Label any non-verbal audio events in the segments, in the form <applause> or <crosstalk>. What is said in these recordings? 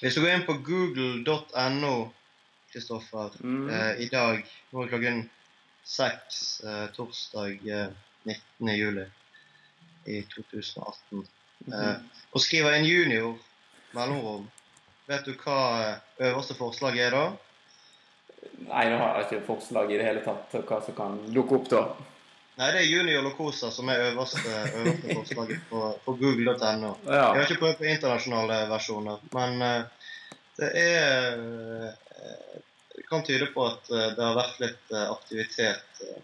Hvis du går inn på google.no, Kristoffer, Mm. eh, i dag nå er klokken seks eh, torsdag eh, 19. juli i 2018 eh, og skriver en junior mellomrom, vet du hva eh, øverste forslag er da? Nei, nå har jeg ikke forslag i det hele tatt hva som kan dukke opp da. Nei, det er Junior Locosa som er øverste, øverste forslaget på, på google.no. Jeg har ikke prøvd på internasjonale versjoner, men eh, det er eh, Det kan tyde på at eh, det har vært litt eh, aktivitet eh,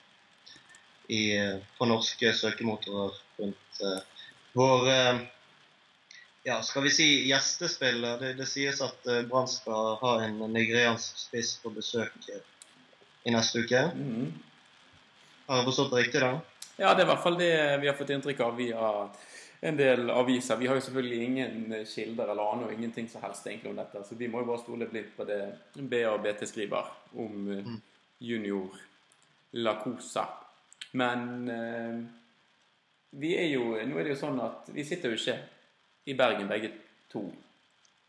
i, eh, på norske søkemotorer rundt eh, vår eh, ja, skal vi si gjestespiller. Det, det sies at eh, Brann skal ha en nigeriansk spiss på besøk eh, i neste uke. Mhm. Har jeg forstått det riktig, da? Ja, det er i hvert fall det vi har fått inntrykk av via en del aviser. Vi har jo selvfølgelig ingen kilder eller aner og ingenting som helst egentlig om dette, så vi må jo bare stole blindt på det BA og BT skriver om eh, Mm. junior Lacosa. Men eh, vi er jo Nå er det jo sånn at vi sitter jo ikke i Bergen begge to.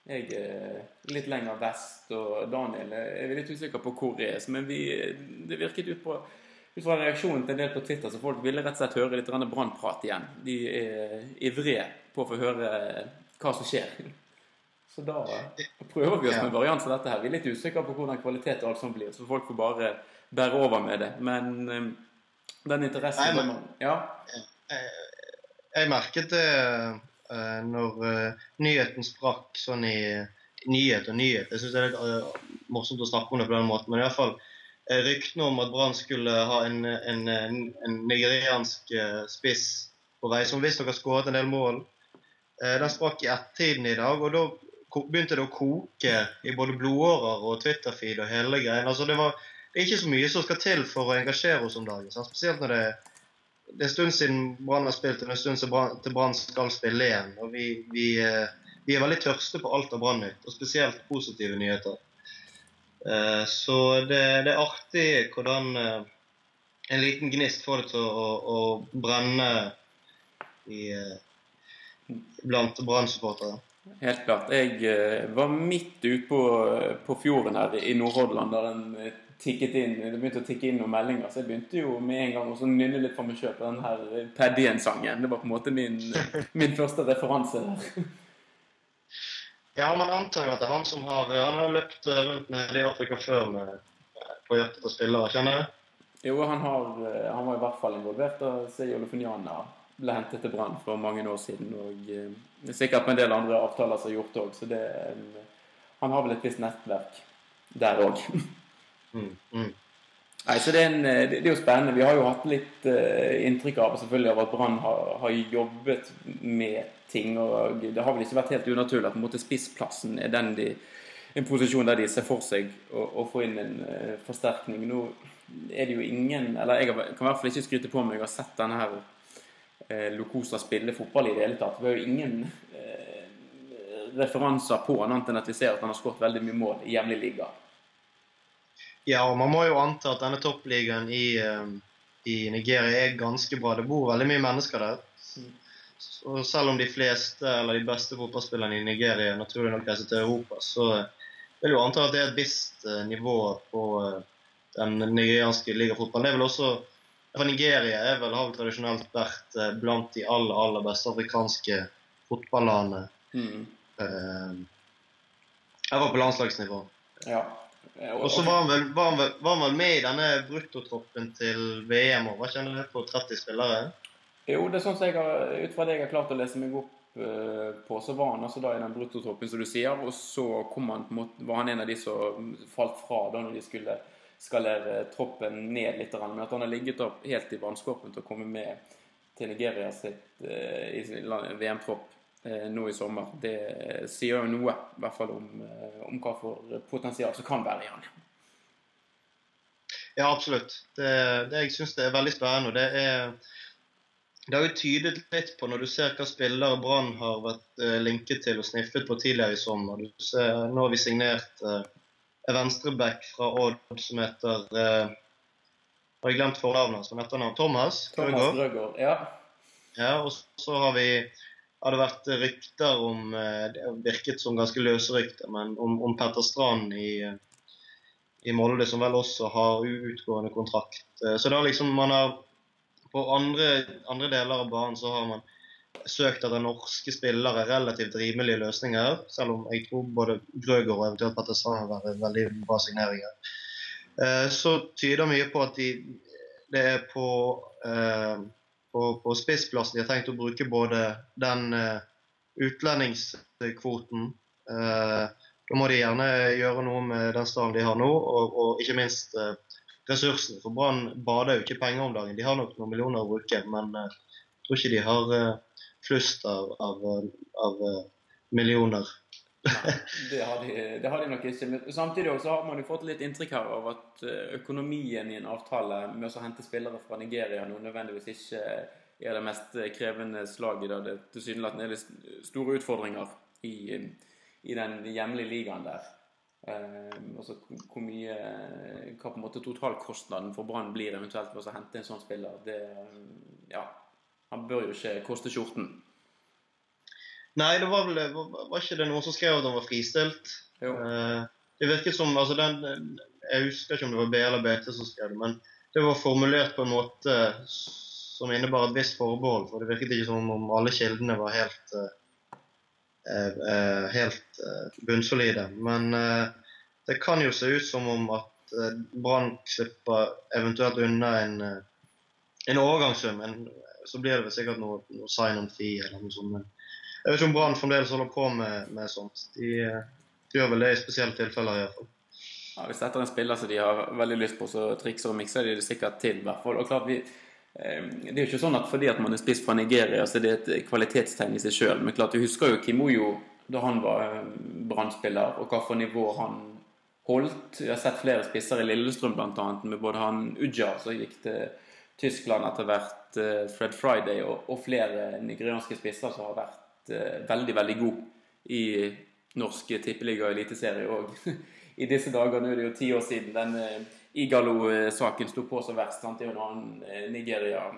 Jeg er litt lenger vest, og Daniel er litt usikker på hvor jeg er. Men vi, det virket ut på ut fra reaksjonen til en del på Twitter, så folk ville rett og slett høre litt brannprat igjen. De er ivrige på å få høre hva som skjer. Så da prøver vi oss med varianter av dette her. Vi er litt usikre på hvordan kvalitet og alt sånt blir, så folk får bare bære over med det. Men eh, den interessen Nei, men- Ja. Jeg merket det eh, når eh, nyheten sprakk sånn i nyhet og nyhet. Jeg syns det er litt eh, morsomt å snakke om det på den måten, men iallfall uh, ryktene om at Brann skulle ha en, en, en, nigeriansk eh, spiss på vei, som visstnok har skåret en del mål, eh, den sprakk i ett-tiden i dag. og da begynte det å koke i både blodårer og Twitter-feed og hele greien. Altså, det, det er ikke så mye som skal til for å engasjere oss om dagen. Sant? Spesielt når det det er en stund siden Brann har spilt, og det er en stund til Brann- skal spille igjen. Og vi, vi, eh, vi er veldig tørste på alt av Brann-nytt, og spesielt positive nyheter. Eh, Så det, det er artig hvordan eh, en liten gnist får det til å, å brenne i, eh, blant Brann-supportere. Helt klart. Jeg var midt ute på, på fjorden her i Nordhordland da den tikket inn, det begynte å tikke inn noen meldinger. Så jeg begynte jo med en gang å sånn nynne litt for meg sjøl på den her Paddien-sangen. Det var på en måte min, <laughs> min første referanse der. Ja, man antar jo at det er han som har Han har løpt eh, rundt med det i Afrika før med, på hjertet til spillere, kjenner du? Jo, han, har, eh, han var i hvert fall involvert da Seyo Lefuniana ble hentet til Brann for mange år siden. Og eh, sikkert på en del andre avtaler som er gjort òg, så det Han har vel et visst nettverk der òg. Mm, mm. Nei, så det er, en, eh, det det er jo spennende. Vi har jo hatt litt uh, inntrykk av selvfølgelig av at Brann har, har jobbet med ting. og Det har vel ikke vært helt unaturlig at måte spissplassen er den de, en posisjon der de ser for seg å, å få inn en uh, forsterkning. Nå er det jo ingen Eller jeg kan i hvert fall ikke skryte på meg å ha sett denne her uh, Lokosa spille fotball i det hele tatt. Vi har jo ingen referanser på han, annet enn at vi ser at han har skåret veldig mye mål i jevnlig liga. Ja, og man må jo anta at denne toppligaen i, eh, i Nigeria er ganske bra. Det bor veldig mye mennesker der. Og selv om de fleste eller de beste fotballspillerne i Nigeria naturlig nok reiser til Europa, så vil jo anta at det er et visst eh, nivå på eh, den nigerianske ligafotballen. Det er vel også for Nigeria er vel, har vel tradisjonelt vært eh, blant de aller, aller beste afrikanske fotballandene. Mm. Eh, jeg var på landslagsnivå. Ja. Og så var var var han vel med i denne bruttotroppen til VM òg, var ikke han det på 30 spillere? Jo, det er sånn som jeg har, ut fra det jeg har klart å lese meg opp eh, på, så var han altså da i den bruttotroppen som du sier, og så han måte, var han en av de som falt fra da når de skulle skalere troppen ned litt, men at han har ligget opp helt i vannskorpen til å komme med til Nigeria sitt eh, i sin land- VM-tropp eh, nå i sommer. Det sier jo noe, i hvert fall om, eh, om hva for potensial som kan være i han. Ja, absolutt. Det, det jeg syns er veldig spennende. det er det har jo tydet litt på når du ser hva spillere Brann har vært eh, linket til og sniffet på tidligere i sommer. Du ser, nå har vi signert eh, en venstreback fra Odd som heter eh, Har jeg glemt fornavnet? Som heter navn? Thomas? Thomas Krøger. Ja. Ja, og så har vi hadde vært rykter om Det virket som ganske løse rykter, men om, om Petter Strand i, i Molde, som vel også har utgående kontrakt. Så da liksom man har På andre, andre deler av banen så har man søkt etter norske spillere relativt rimelige løsninger, selv om jeg tror både Grøger og eventuelt Petter Strand har vært veldig bra signeringer. Eh, så tyder mye på at de, det er på, eh, på, på spissplassen de har tenkt å bruke både den uh, utlendingskvoten Da må de gjerne gjøre noe med den stallen de har nå, og, og ikke minst ressursene. For Brann bader jo ikke penger om dagen. De har nok noen millioner å bruke, men jeg tror ikke de har flust av, av, av millioner. Det har, de, det har de nok ikke. Men samtidig også har man jo fått litt inntrykk her av at eh, økonomien i en avtale med å hente spillere fra Nigeria nå nødvendigvis ikke er det mest krevende slaget. Da det tilsynelatende er litt store utfordringer i, i den hjemlige ligaen der. Eh, altså hvor mye Hva på en måte totalkostnaden for Brann blir eventuelt ved å hente en sånn spiller. Det, ja, han bør jo ikke koste skjorten. Nei, det var vel Var ikke det noen som skrev at han var fristilt? Jo. Eh, det virket som altså den, Jeg husker ikke om det var B eller BT som skrev det, men det var formulert på en måte som innebar et visst forbehold. For det virket ikke som om alle kildene var helt, eh, eh, helt bunnsolide. Men det kan jo se ut som om at Brann slipper eventuelt unna en, en overgangssum. Så blir det vel sikkert noe, noe sign-on-fee eller noe sånt. Jeg vet ikke om Brann fremdeles holder på med, med sånt. De, de, gjør vel det i spesielle tilfeller iallfall. Ja, hvis dette er en spiller som de har veldig lyst på, så trikser og mikser de det sikkert til. hvert fall. Og klart vi, eh, Det er jo ikke sånn at fordi at man er spist fra Nigeria, så er det et kvalitetstegn i seg sjøl. Men klart, vi husker jo Kimoyo da han var eh, Brann-spiller, og hva for nivå han holdt. Vi har sett flere spisser i Lillestrøm bl.a. med både han Uja, som gikk til Tyskland etter hvert, eh, Fred Friday, og, og flere nigerianske spisser som har vært Eh, veldig, veldig god i norsk tippeliga og eliteserie òg. <laughs> I disse dager, nå er det jo ti år siden den eh, Igalo-saken sto på som verst. Sant? Det er jo en eh, Nigeria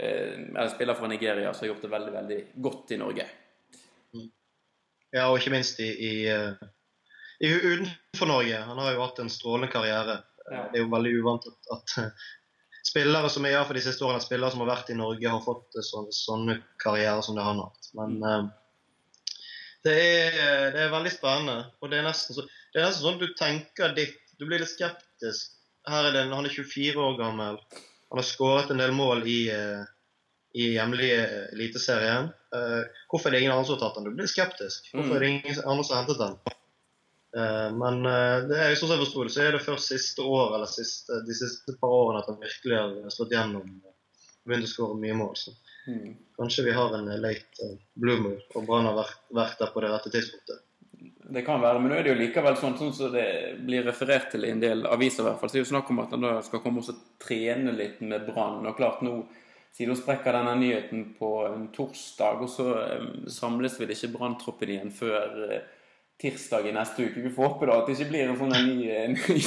eller spiller fra Nigeria som har gjort det veldig, veldig godt i Norge. Mm. Ja, og ikke minst i, i, i utenfor Norge. Han har jo hatt en strålende karriere. Ja. Det er jo veldig uvant at, at spillere som er for de siste årene, spillere som har vært i Norge, har fått sånne, sånne karrierer som det han har hatt. Men uh, det, er, det, er, veldig spennende. Og det er nesten, så, det er nesten sånn at du tenker ditt Du blir litt skeptisk. Her er det, Han er 24 år gammel. Han har skåret en del mål i, uh, i hjemlige Eliteserien. Hvorfor er det ingen andre som har tatt han? Du blir skeptisk. Hvorfor er det ingen andre som har hentet han? Eh, men eh, det er, sånn jeg forsto det, så er det først siste år, eller siste, de siste par årene at han virkelig har slått gjennom begynt å skåre mye mål. Så mm. kanskje vi har en late uh, bloomer, og Brann har vært, vært, der på det rette tidspunktet. Det kan være, men nå er det jo likevel sånn, sånn som det blir referert til i en del aviser, i hvert fall, så er jo snakk om at han da skal komme og trene litt med Brann. Og klart nå siden hun sprekker denne nyheten på en torsdag, og så um, samles vel ikke Branntroppen igjen før uh, tirsdag i neste uke. Vi får håpe da at det ikke blir en sånn ny,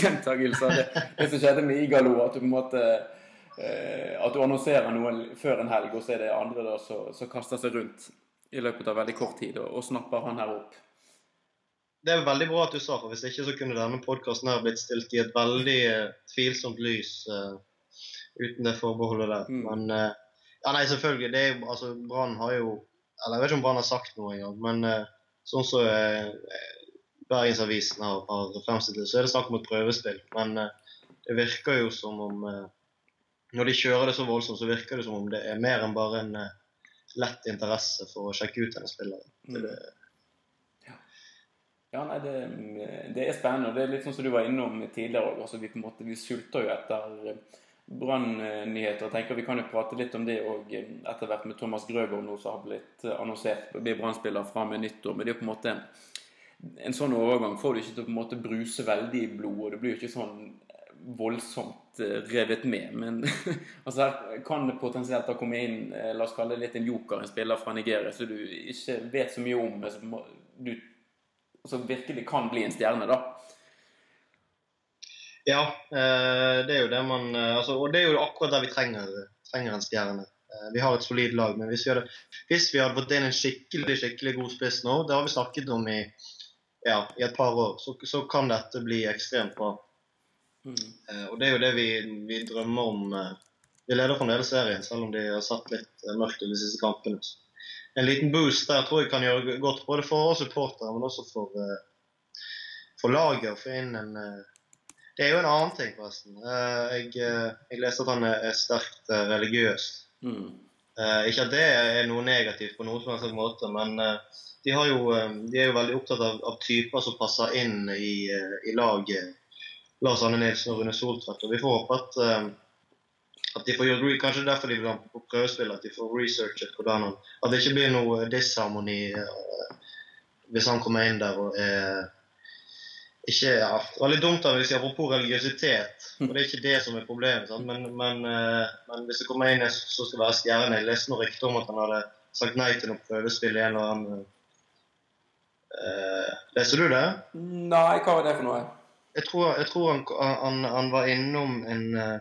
gjentakelse av det, det, som skjedde med Igalo. At du på en måte eh, at du annonserer noe før en helg, og så er det andre da som kaster seg rundt i løpet av veldig kort tid og, og snapper han her opp. Det er veldig bra at du sa, for hvis ikke så kunne denne podkasten blitt stilt i et veldig uh, tvilsomt lys uh, uten det forbeholdet der. Mm. Men uh, ja, nei, selvfølgelig. det er jo, altså Brann har jo Eller jeg vet ikke om Brann har sagt noe engang, men sånn som eh, Bergensavisen har, har fremstilt så er det snakk om et prøvespill. Men eh, det virker jo som om eh, Når de kjører det så voldsomt, så virker det som om det er mer enn bare en eh, lett interesse for å sjekke ut denne spilleren. Ja. ja, nei, det, det, er spennende. og Det er litt sånn som du var innom tidligere òg. Altså, vi, vi sulter jo etter brannnyheter. tenker Vi kan jo prate litt om det òg etter hvert med Thomas Grøgaard nå som har blitt annonsert blir brannspiller fra med nyttår. Men det er på en måte en, sånn overgang får du ikke til å på en måte bruse veldig i blodet. Det blir jo ikke sånn voldsomt eh, revet med. Men <laughs> altså her kan det potensielt da komme inn eh, la oss kalle det litt en joker, en spiller fra Nigeria som du ikke vet så mye om, men som altså virkelig kan bli en stjerne. da ja, eh, det er jo det man eh, altså, Og det er jo akkurat der vi trenger, trenger en stjerne. Eh, vi har et solid lag, men hvis vi hadde, hvis vi hadde fått inn en skikkelig skikkelig god spiss nå, det har vi snakket om i, ja, i et par år, så, så kan dette bli ekstremt bra. Mm. Og det er jo det vi, vi drømmer om. Vi leder fremdeles serien, selv om de har satt litt mørkt i de siste kampene. En liten boost der tror jeg kan gjøre godt både for oss supportere, men også for, for laget. Å få inn en Det er jo en annen ting, forresten. Eh, Jeg, eh, jeg leste at han er er sterkt eh, religiøs. Mm. Ikke at det er noe negativt på noen som helst måte, men de, har jo, de er jo veldig opptatt av, av typer som passer inn i, i laget. Lars Anne Nilsen og Rune Soltvedt. Og vi får håpe at, at de får gjort re- Kanskje derfor de vil ha på prøvespill, at de får researchet hvordan han At det ikke blir noe disharmoni hvis han kommer inn der og er ikke, ja, Det var litt dumt av hvis jeg apropos religiøsitet, for det er ikke det som er problemet. Sant? Men, men, eh, men hvis det kommer inn en som skal være stjerne Jeg leste noe rykte om at han hadde sagt nei til noe prøvespill i en eller annen uh, Leser du det? Nei, hva var det for noe? Jeg tror, jeg tror han, han, han var innom en eh,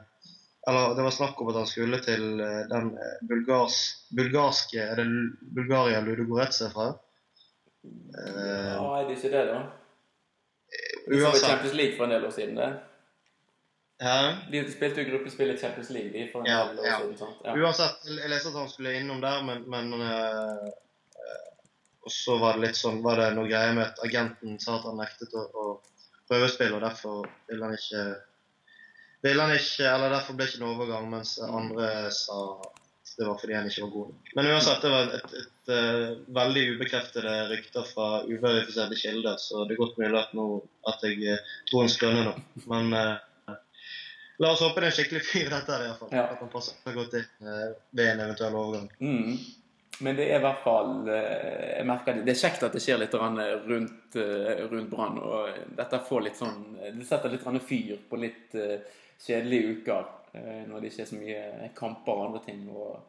Eller det var snakk om at han skulle til den bulgars, bulgarske Er det Bulgaria Ludogorets er fra? Uh, Ja, er det ikke det, da? De uansett. Champions League for en del år siden, det. Hæ? De spilte jo gruppespill i Champions League de, for en Ja, del år ja. siden. sant? Ja. Uansett, jeg leste at han skulle innom der, men, men eh, Og så var det litt sånn, var det noe greier med at agenten sa at han nektet å, å prøvespille, og derfor ville han ikke ville han ikke, eller Derfor ble det ikke noen overgang, mens andre sa det var fordi han ikke var god nok. Men uansett, det var et, et, et, eh, veldig ubekreftede rykter fra uverifiserte kilder, så det er godt mulig at, nå, at jeg eh, tror han skrøner nå. Men eh, la oss håpe det er en skikkelig fyr, dette her i hvert fall. Ja. At han passer godt inn eh, ved en eventuell overgang. Mm. Men det er i hvert fall eh, jeg merker det, det er kjekt at det skjer litt rundt, rundt Brann. Og dette får litt sånn Det setter litt fyr på litt kjedelige uker. Eh, Når det ikke er så mye kamper og andre ting å,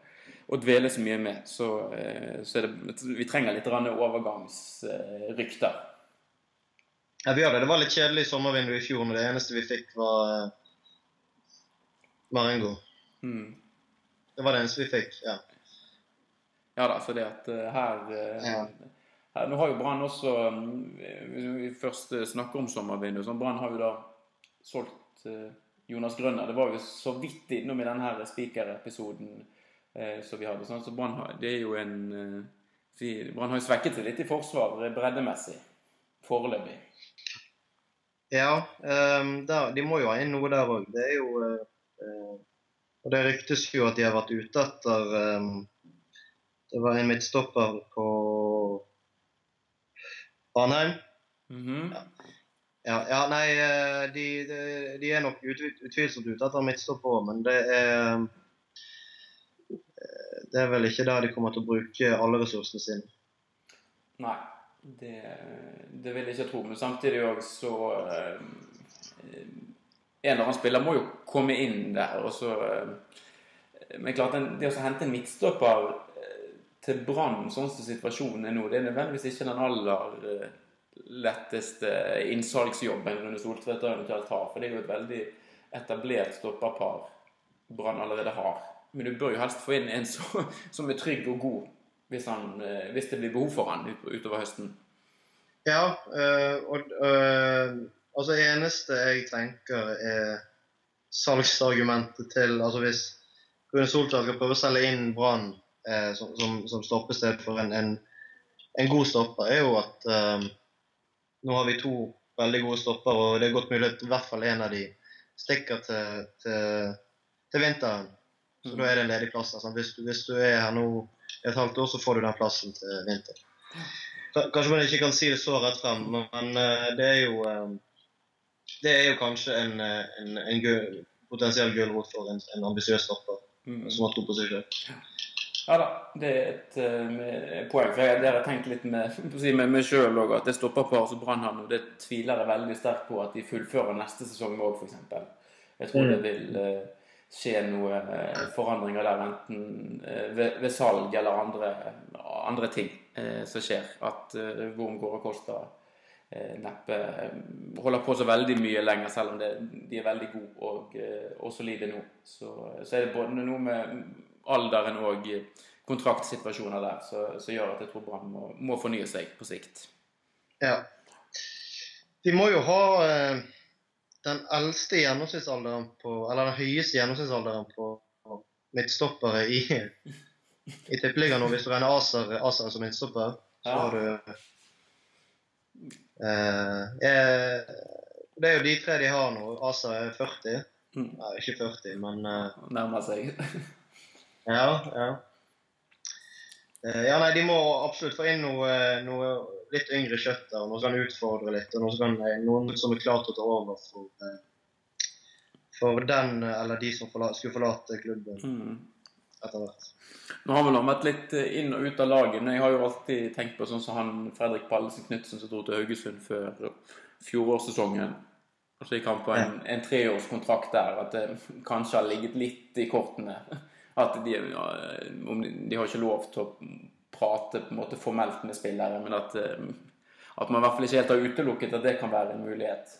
å dvele så mye med. Så, eh, så det, vi trenger litt overgangsrykter. Ja, vi gjør det. Det var litt kjedelig sommervindu i fjor, men det eneste vi fikk, var eh, Marengo. Mm. Det var det eneste vi fikk. ja. Ja da, for det at her, Ja. her Nå har jo Brann også mm, Hvis vi først snakker om sommervindu, så Brann har jo da solgt Jonas Grønner. Det var jo så vidt innom i denne Spiker-episoden eh, som vi hadde. Sånn, så Brann har, det er jo en eh, har jo svekket seg litt i forsvar eh, breddemessig. Foreløpig. Ja, um, der, de må jo ha inn noe der òg. Det er jo eh, Og det ryktes jo at de har vært ute etter um, Det var en midtstopper på Ranheim. Mhm. Ja, ja nei, eh, de, de, de er nok ut, utvilsomt ute etter midtstopper men det er eh, Det er vel ikke der de kommer til å bruke alle ressursene sine. Nei, det, det vil jeg ikke tro. Men samtidig òg så eh, En eller annen spiller må jo komme inn der. og så eh, Men klart, det å hente en midtstopper til Brann, sånn som situasjonen er nå, det er nødvendigvis ikke den aller letteste innsalgsjobben Rune Soltvedt eventuelt har. For det er jo et veldig etablert stopperpar Brann allerede har. Men du bør jo helst få inn en så, som er trygg og god hvis, han, eh, hvis det blir behov for han ut, utover høsten. Ja, øh, og øh, altså eneste jeg tenker er salgsargumentet til Altså hvis Rune Solskjær skal prøve å selge inn Brann eh, som, som, som stoppested for en, en, en god stopper, er jo at øh, nå har vi to veldig gode stopper, og det er godt mulig at i hvert fall en av de stikker til, til, til vinteren. Så da er det en ledig plass Altså. Hvis, du, hvis du er her nå et halvt år, så får du den plassen til vinteren. Kanskje man ikke kan si det så rett frem, men eh, det er jo eh, Det er jo kanskje en, eh, en, en potensiell gulrot for en, en ambisiøs stopper Mm. som har tro på seg selv. Ja da, det er et uh, poeng. For jeg, har tenkt litt med, <laughs> med meg sjøl òg, at det stopperparet som Brann har nå, det tviler jeg veldig sterkt på at de fullfører neste sesong òg, f.eks. Jeg tror Mm. det vil uh, skje noe uh, forandringer der, enten eh, ved, ved salg eller andre, andre ting eh, som skjer. At Worm går og koster eh, neppe eh, holder på så veldig mye lenger, selv om det, de er veldig gode og, eh, og solide nå. Så, så er det både noe med alderen og kontraktsituasjoner der som gjør at jeg tror Brann må, må, fornye seg på sikt. Ja. De må jo ha eh, den eldste gjennomsnittsalderen på Eller den høyeste gjennomsnittsalderen på midtstoppere i, i Tippeligaen nå. Hvis du regner Aser, Aser som midtstopper, så har du eh, eh, Det er jo de tre de har nå. Aser er 40. Mm. Nei, ikke 40, men uh, Nærmer seg. <laughs> ja, ja. Uh, ja, nei, de må absolutt få inn noe, noe litt yngre kjøtt der. Noe som kan utfordre litt, og noe som kan, eh, noen som er klar til å ta over for, uh, for den eller de som forla, skulle forlate klubben mm. etter hvert. Nå har vi nå vært litt inn og ut av laget, men jeg har jo alltid tenkt på sånn som han Fredrik Pallesen Knutsen som dro til Haugesund før fjorårssesongen. Og så gikk han på en, en treårskontrakt der, at det kanskje har ligget litt i kortene. At de, de har ikke lov til å prate på en måte formelt med spillere, men at, eh, at man i hvert fall ikke helt har utelukket at det kan være en mulighet.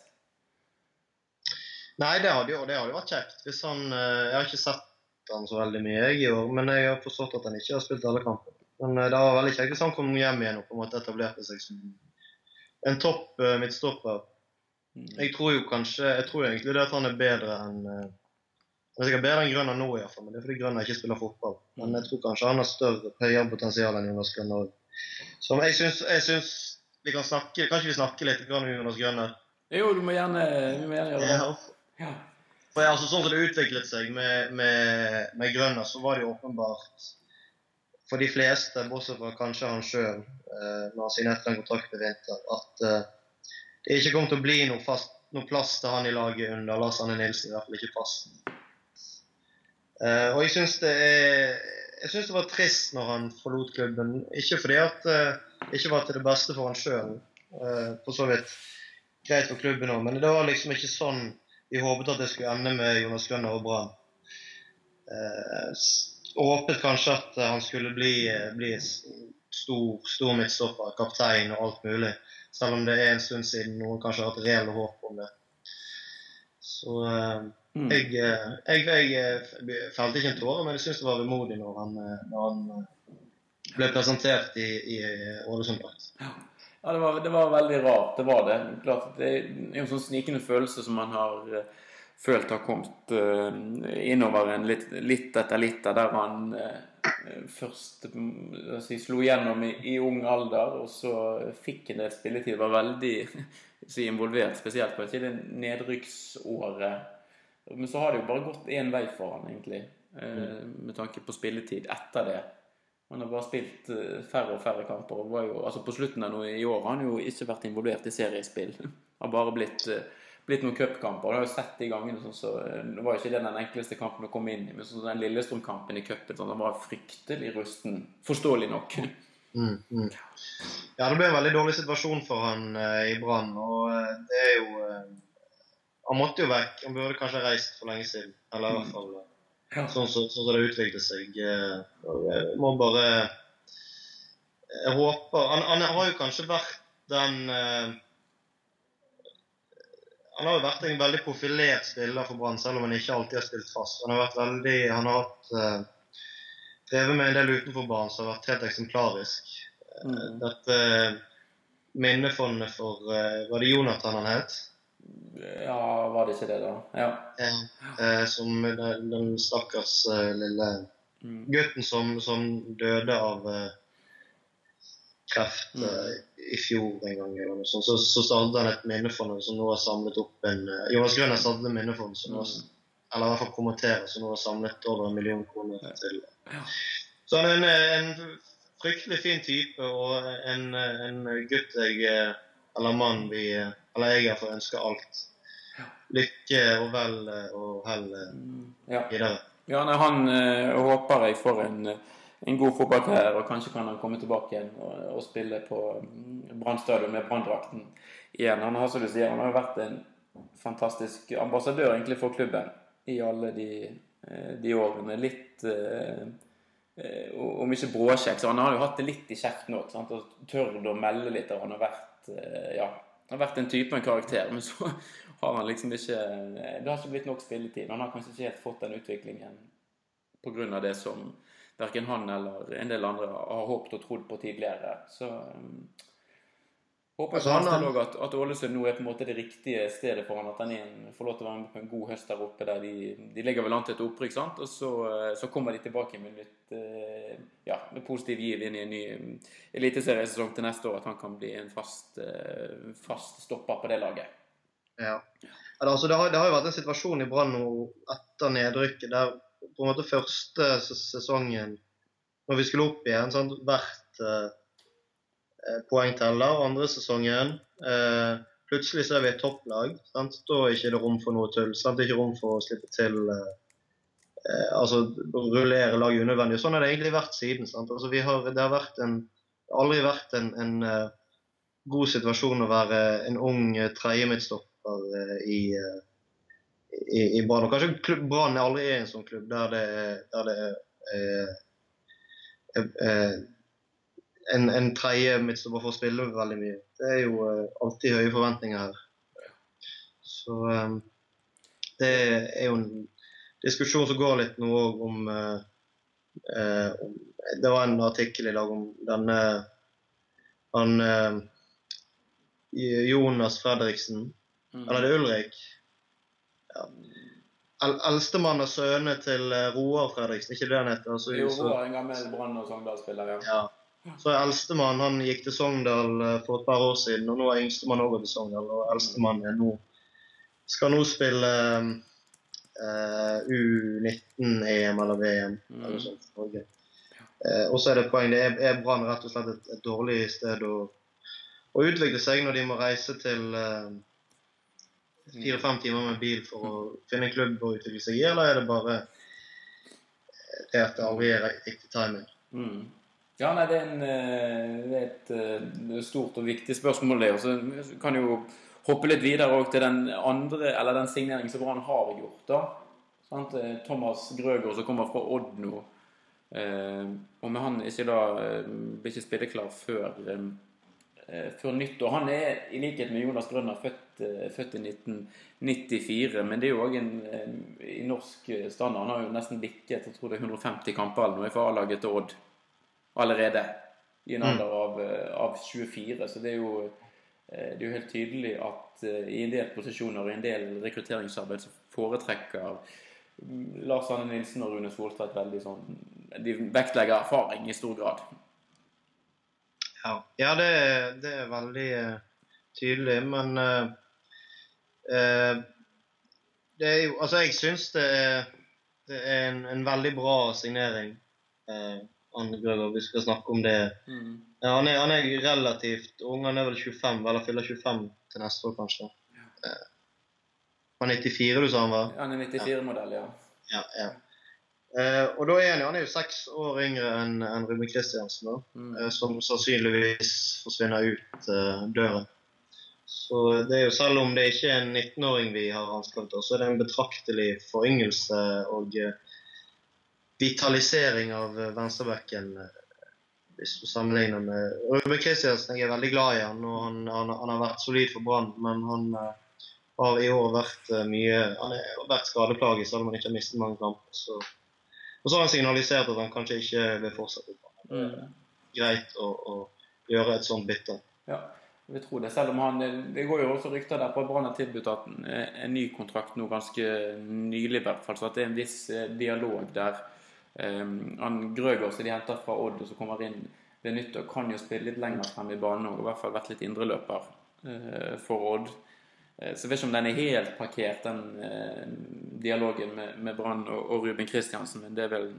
Nei, det hadde jo, det hadde vært kjekt. Hvis han, eh, Jeg har ikke sett han så veldig mye jeg i år, men jeg har forstått at han ikke har spilt alle kamper. Men eh, det var veldig kjekt hvis han kom hjem igjen og på en måte etablerte seg som en topp midtstopper Mm. Jeg tror jo kanskje Jeg tror egentlig det at han er bedre enn Han er sikkert bedre enn Grønner nå, iallfall, men det er fordi Grønner ikke spiller fotball. Men jeg tror kanskje han har større, høyere potensial enn Jonas Grønner. Så jeg syns, jeg syns vi kan snakke Kanskje vi snakker litt om Jonas Grønner? Jo, du må gjerne, du må gjerne gjøre det. Ja. For altså, Sånn som det utviklet seg med, med, med Grønner, så var det jo åpenbart for de fleste, bortsett fra kanskje han sjøl, eh, når han signerte en kontrakt i vinter, at eh, det ikke kommer til å bli noe, fast, noe plass til han i laget under Lars Anne Nilsen. I hvert fall ikke fast. Uh, og jeg syns det jeg synes det var trist når han forlot klubben. Ikke fordi at uh, ikke var til det beste for han sjøl, uh, eh, for så vidt greit for klubben òg, men det var liksom ikke sånn vi håpet at det skulle ende med Jonas Grønner og Brann. håpet kanskje at han skulle bli, bli stor, stor midtstopper, kaptein og alt mulig. Selv om det er en stund siden noen kanskje har hatt reelle håp om det. Så uh, mm. jeg, eh, jeg, jeg, jeg, eh, ikke en tåre, men jeg syns det var vemodig når han, når han ble presentert i, i Ålesund. Ja, det var, det var, veldig rart. Det var det. Klart, det er en sånn snikende følelse som man har følt har kommet innover en litt, litt etter litt, der han først si, slo gjennom i, i, ung alder, og så fikk en del spilletid. Var veldig <laughs> si, involvert, spesielt på nedrykksåret. Men så har det jo bare gått én vei for han, egentlig, mm. med tanke på spilletid etter det. Han har bare spilt færre og færre kamper. og var jo, altså På slutten av noe i år har han jo ikke vært involvert i seriespill. <laughs> Har bare blitt blitt noen cupkamper. Du har jo sett de gangene sånn så, Det var jo ikke det den enkleste kampen å komme inn i, men sånn den Lillestrøm-kampen i cupen sånn, den var fryktelig rusten. Forståelig nok. Mm, mm. Ja, det ble en veldig dårlig situasjon for han eh, i Brann. Og eh, det er jo eh, Han måtte jo vekk. Han burde kanskje reist for lenge siden. Eller i hvert fall eh, ja. sånn som så, så det utviklet seg. Eh, jeg må bare Jeg håper Han, han har jo kanskje vært den eh, han har jo vært en veldig profilert spiller for Brann, selv om han ikke alltid har spilt fast. Han har vært veldig, han har hatt, uh, drevet med en del utenfor banen som har vært helt eksemplarisk. Mm. Dette minnefondet for uh, Var det Jonathan han het? Ja, var det ikke det, da? Ja. Eh, som den, den stakkars lille mm. gutten som, som, døde av kreft mm i fjor en gang. eller noe sånt, Så, så startet han et minnefond som nå har samlet opp en Jonas Grønner startet et minnefond som nå, mm. eller i hvert fall kommenterer, som nå har samlet over en million kroner til. Så han er en, en fryktelig fin type og en, en gutt jeg eh, Eller mann vi Eller jeg iallfall ønsker alt. Lykke og vel og hell mm. videre. Ja, nei, han øh, håper jeg får en en god fotballkarriere, og kanskje kan han komme tilbake igjen og, og spille på mm, Brann stadion med branndrakten igjen. Han har, som du sier, han har vært en fantastisk ambassadør egentlig for klubben i alle de, eh, de årene. Litt eh, eh, Om ikke bråkjekk, så han har jo hatt det litt i kjeften òg. Og tør å melde litt. Og han har vært ja, han har vært en type, en karakter, men så <laughs> har han liksom ikke Det har ikke blitt nok spilletid. Han har kanskje ikke helt fått den utviklingen pga. det som verken han eller en del andre har håpet og trodd på tidligere. Så um, håper Altså, han- at, at Ålesund nå er på en måte det riktige stedet for han, at han en, får lov til å være med på en god høst der oppe. der De, de ligger vel an til et opprykk, sant? og så, eh, så kommer de tilbake med litt eh, ja, med positiv giv inn i en ny mm, eliteseriesesong til neste år. At han kan bli en fast, eh, fast stopper på det laget. Ja. Altså, det, har, det har jo vært en situasjon i Brann etter nedrykket der på en måte første sesongen, når vi skulle opp igjen, sant, eh, eh, poengteller. Andre sesongen eh, plutselig så er vi et topplag. Sant? Da er ikke det rom for noe tull. Sant? Det er ikke rom for å slippe til eh, eh, altså rullere laget unødvendig. Sånn har det egentlig vært siden. Altså, har, det har vært en, aldri vært en, en eh, god situasjon å være en ung tredje midtstopper eh, i, eh, i, i Brann. Kanskje Brann aldri er en sånn klubb der det, er- der det er er, eh, en, en tredje midtstopper får spille veldig mye. Det er jo eh, alltid høye forventninger her. Så um, det er jo en diskusjon som går litt nå òg om, uh, om Det var en artikkel i dag om denne han uh, Jonas Fredriksen Mm. eller er det Ulrik? Ja. El Eldstemann og sønnene til Roar Fredriksen, ikke det han heter? Altså, Jo, Roar, en gammel Brann- og Sogndal-spiller, ja. ja. Så Eldstemann han gikk til Sogndal eh, for et par år siden, og nå er yngstemann òg til Sogndal. Og Eldstemann nå, skal nå spille uh, U19-EM eller VM. Mm. eller sånt for Norge. Eh, og så er det poeng. Det er, er Brann rett og slett et, et dårlig sted å, å utvikle seg når de må reise til eh, fire-fem timer med bil for å finne en klubb å utvikle seg i, eller er det bare det at det aldri er riktig timing? Mm. Ja, nei, det er, en, eh, er et eh, stort og viktig spørsmål, det. Og så kan jo hoppe litt videre til den andre, eller den signeringen som Brann har gjort. da. Sant? Eh, Thomas Grøgaard som kommer fra Odd nå. Eh, og med han ikke da blir ikke spilleklar før, eh, før nyttår. Han er i likhet med Jonas Grønner født, eh, født i 1994, men det er jo òg i norsk standard. Han har jo nesten bikket jeg tror det er 150 kamper eller noe for A-laget til Odd allerede. I en Mm. alder av, eh, av 24. Så det er jo eh, det er jo helt tydelig at eh, i en del posisjoner og i en del rekrutteringsarbeid så foretrekker mm, Lars Arne Nilsen og Rune Soltvedt veldig sånn De vektlegger erfaring i stor grad. Ja, ja det, det er veldig tydelig, men eh, det er jo Altså, jeg syns det er, det er en, en veldig bra signering. Eh, Anne Grøver, vi skal snakke om det. Ja, han, er, han er relativt ung, han er vel 25, eller fyller 25 til neste år, kanskje. Eh, han er 94, du sa han var? Han er 94-modell, ja. Ja, ja. Eh, og da er han han er jo seks år yngre enn en Ruben Kristiansen, da, Mm. eh, som sannsynligvis forsvinner ut eh, døren. Så det er jo selv om det ikke er en 19-åring vi har anskaffet oss, så er det en betraktelig foryngelse og eh, vitalisering av eh, venstrebacken. eh, Hvis du sammenligner med Ruben Kristiansen, jeg er veldig glad i han, og han, han, han har vært solid for Brann, men han uh, har i år vært uh, mye Han har vært skadeplaget, selv om han ikke har mistet mange kamper. Så. Og så har han signalisert at han kanskje ikke vil fortsette. Det er Mm. greit å, å gjøre et sånt bytte. Ja, vi tror det. Selv om han Det går jo også rykter der på at Brann har tilbudt en, en ny kontrakt nå ganske nylig, i hvert fall. Så at det er en viss dialog der. Um, han Grøgaard som de henter fra Odd, og som kommer inn ved nyttår, kan jo spille litt lenger frem i banen og i hvert fall vært litt indreløper uh, for Odd. Uh, Så jeg vet ikke om den er helt parkert, den uh, dialogen med, med Brann og, og Ruben Kristiansen. Men det er vel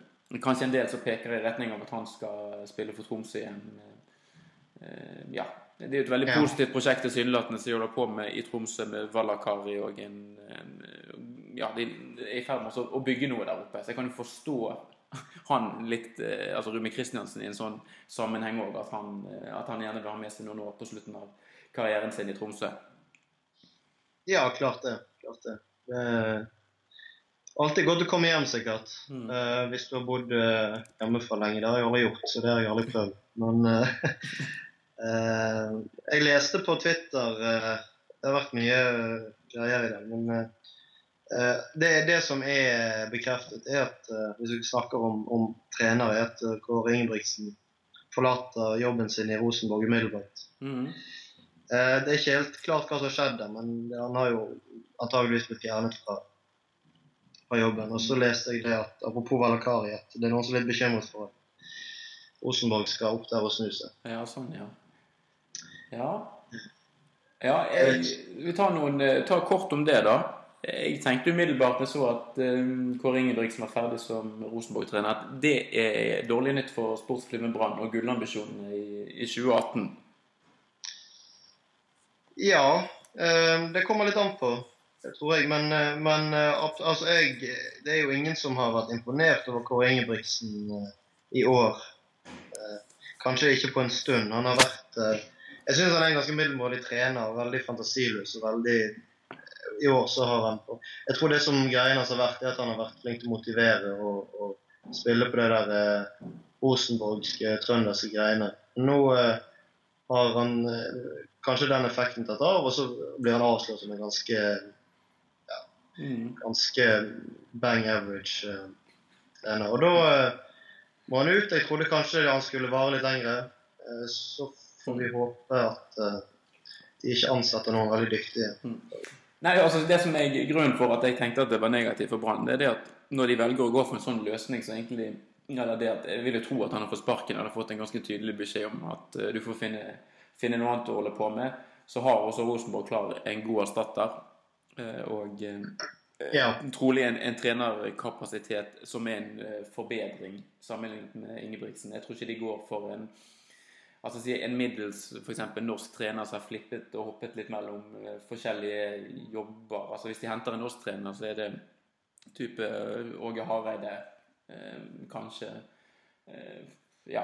kanskje en del som peker i retning av at han skal spille for Tromsø igjen. Ja. Det er jo et veldig Ja. positivt prosjekt tilsynelatende som de holder på med i Tromsø med Valakari og en, en Ja, de er i ferd med å bygge noe der oppe. Så jeg kan jo forstå han litt eh, Altså Ruben Kristiansen i en sånn sammenheng òg. At, han, eh, at han gjerne vil ha med seg noen år på slutten av karrieren sin i Tromsø. Ja, klart det. Klart det. det er alltid godt å komme hjem, sikkert. Mm. Eh, hvis du har bodd uh, for lenge. Det har jeg aldri gjort, så det har jeg aldri prøvd. Men eh, <laughs> eh, jeg leste på Twitter eh, Det har vært mye eh, greier i det. men Eh, det, det som er bekreftet, er at eh, hvis vi snakker om, om trenere, er at eh, Kåre Ingebrigtsen forlater jobben sin i Rosenborg umiddelbart. Eh, Det er ikke helt klart hva som har skjedd, der, men han har jo antageligvis blitt fjernet fra, fra jobben. Og så leste jeg det at apropos Valakari, at det er noen som er litt bekymret for at Rosenborg skal opp der og snu seg. Ja, sånn, ja. Ja. Ja, jeg, vi tar, noen, eh, tar kort om det, da. Jeg tenkte umiddelbart jeg så at um, Kåre Ingebrigtsen var ferdig som Rosenborg-trener, at det er dårlig nytt for sportsklubben Brann og gullambisjonene i, i 2018. Ja, eh, det kommer litt an på, tror jeg. Men, eh, men eh, altså jeg, det er jo ingen som har vært imponert over Kåre Ingebrigtsen i år. Kanskje ikke på en stund. Han har vært Jeg syns han er en ganske middelmådig trener. Veldig fantasiløs og veldig I år så har han Jeg tror det som greien hans har vært, er at han har vært flink til å motivere og, og spille på det der eh, rosenborgske, trønderske greiene. Nå eh, har han eh, kanskje den effekten tatt av, og så blir han avslørt som en ganske, Mm. ganske bang average eh, trener. Og da eh, må han ut. Jeg trodde kanskje han skulle vare litt lenger. Eh, så får vi håpe at eh, de ikke ansetter noen veldig dyktige. Nei, altså Det som er grunnen for at jeg tenkte at det var negativt for Brann, det er det at når de velger å gå for en sånn løsning, så egentlig eller det at Jeg vil jo tro at han har fått sparken eller fått en ganske tydelig beskjed om at eh, du får finne, finne noe annet å holde på med. Så har også Rosenborg klar en god erstatter. eh, Og eh, Ja. trolig en, en trenerkapasitet som er en forbedring sammenlignet med Ingebrigtsen. Jeg tror ikke de går for en altså si en middels for eksempel, norsk trener som har flippet og hoppet litt mellom eh, forskjellige jobber. Altså Hvis de henter en norsk trener, så er det type eh, Åge Hareide, eh, kanskje. Ja,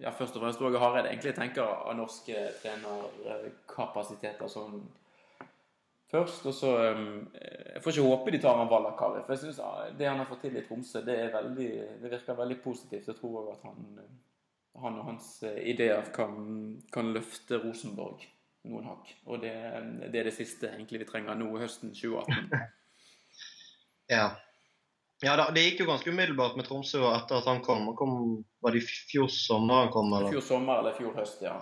ja, først og fremst Åge Hareide. Egentlig tenker av norske trenerkapasiteter sånn først. Og så Jeg får ikke håpe de tar han Valakari, for jeg synes ah, det han har fått til i Tromsø, det, veldig, det virker veldig positivt. Jeg tror også at han, han og hans eh, ideer kan, kan løfte Rosenborg noen hakk. Og det, det er det siste egentlig vi trenger nå høsten 2018. <laughs> Ja. ja da, det gikk jo ganske umiddelbart med Tromsø etter at han kom. Han kom var det i fjor sommer han kom? Eller? fjor sommer eller fjor høst, ja.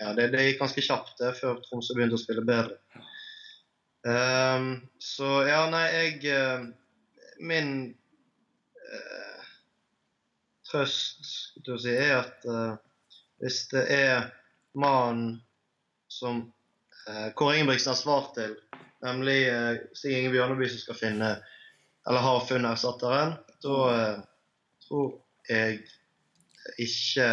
Ja, det, det gikk ganske kjapt det, før Tromsø begynte å spille bedre. Um, så ja, nei, jeg eh, Min eh, trøst skulle jeg si, er at uh, hvis det er mannen som uh, Kåre Ingebrigtsen har svar til, nemlig uh, Stig Inge Bjørneby som skal finne, eller har funnet erstatteren, da tror jeg ikke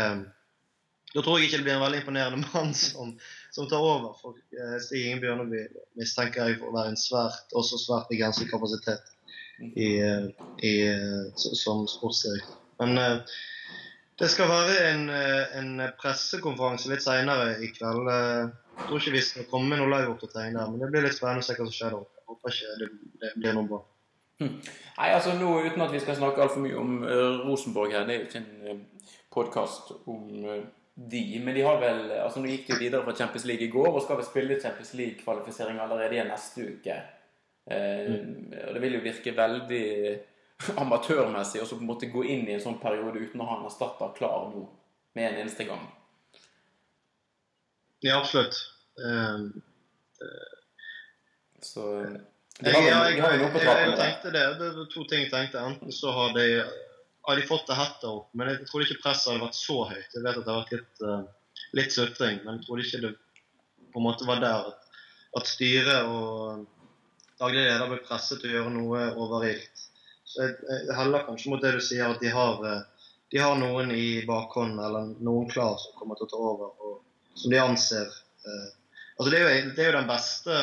da tror jeg ikke det blir en veldig imponerende <laughs> mann som, som tar over. For Stig Inge Bjørneby mistenker jeg for å være en svært, også svært begrenset kapasitet i, i, som sportsdirektør. Men eh, det skal være en, eh, en pressekonferanse litt seinere i kveld. Eh, Jeg tror ikke vi skal komme med noe liveoppdatering der, men det blir litt spennende å se hva som skjer da. Jeg håper ikke det, det blir noe bra. Nei, altså nå Uten at vi skal snakke altfor mye om uh, Rosenborg her, det er jo ikke en uh, podkast om uh, de. Men de har vel altså Nå gikk de videre fra Champions League i går og skal vel spille Champions League-kvalifisering allerede igjen neste uke. Eh, og Det vil jo virke veldig <laughs> amatørmessig og så på en måte gå inn i en sånn periode uten å ha en erstatter klar nå med en eneste gang. Ja, absolutt. Eh, Så eh, de Jeg, har, jeg, jeg, jeg, jeg tenkte det. Det var to ting jeg tenkte. Enten så har de, har de fått det hetta opp, men jeg trodde ikke presset hadde vært så høyt. Jeg vet at det har vært litt, uh, litt sutring, men jeg trodde ikke det på en måte var der at, at styret og daglig leder ble presset til å gjøre noe overilt. Jeg heller kanskje mot det du sier, at de har, eh, de har noen i bakhånd, eller noen klar som kommer til å ta over, og som de anser eh, Altså det er, jo, det er jo den beste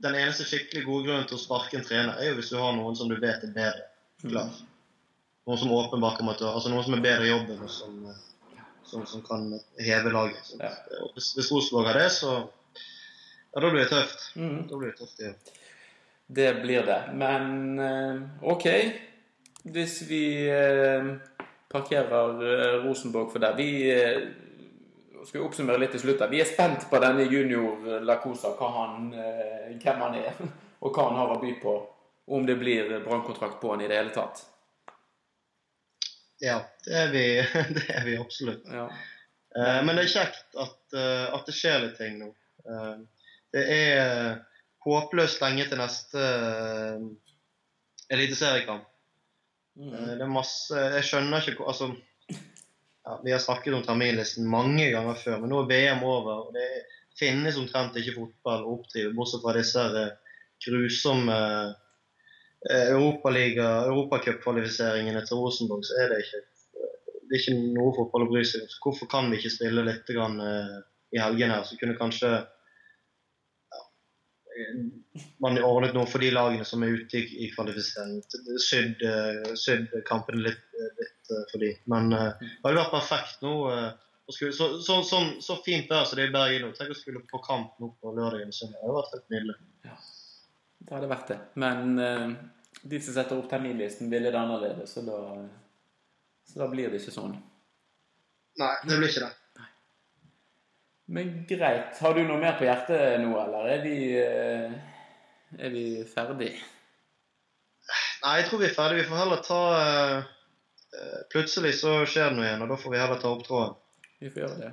den eneste skikkelig gode grunnen til å sparke en trener, er jo hvis du har noen som du vet er bedre. Klar. Noen som åpenbart kommer til å Altså noen som er bedre i jobben, og som, eh, som, som kan heve laget. Hvis, hvis Rosenborg har det, så Ja, da blir det tøft. Mhm. Da blir det tøft igjen. Det blir det. Men eh, OK. Hvis vi eh, parkerer eh, Rosenborg for der Vi skal oppsummere litt til slutt. Vi er spent på denne junior Lacosa, han, hvem han er, <laughs> og hva han har å by på. om det blir brannkontrakt på han i det hele tatt. Ja, det er vi, <laughs> det er vi absolutt. Ja. Men det er kjekt at, at det skjer litt ting nå. Det er håpløst lenge til neste uh, eliteseriekamp. Mm. Eh, Det er masse Jeg skjønner ikke hvor Altså ja, Vi har snakket om terminlisten mange ganger før, men nå er VM over. og Det finnes omtrent ikke fotball å oppdrive, bortsett fra disse eh, grusomme Europaliga- europacupkvalifiseringene til Rosenborg, så er det ikke det er ikke noe fotball å bry seg om. Hvorfor kan vi ikke spille litt grann, i helgen her? Så kunne kanskje man ordnet noe for de lagene som er ute i, i kvalifisering. Sydd, eh, sydd kampene litt, eh, litt eh, for de. Men eh, det hadde vært perfekt nå. eh, skulle, så, så, så, så fint vær som det er i Bergen nå. Tenk å skulle på kamp nå på lørdag eller søndag. Det hadde vært helt nydelig. Det hadde vært det. Men eh, de som setter opp terminlisten, ville det annerledes, så da, så da blir det ikke sånn. Nei, det blir ikke det. Men greit. Har du noe mer på hjertet nå, eller er vi, eh, er vi ferdig? Nei, jeg tror vi er ferdige. Vi får heller ta eh, eh, Plutselig så skjer det noe igjen, og da får vi heller ta opp tråden. Vi får gjøre det.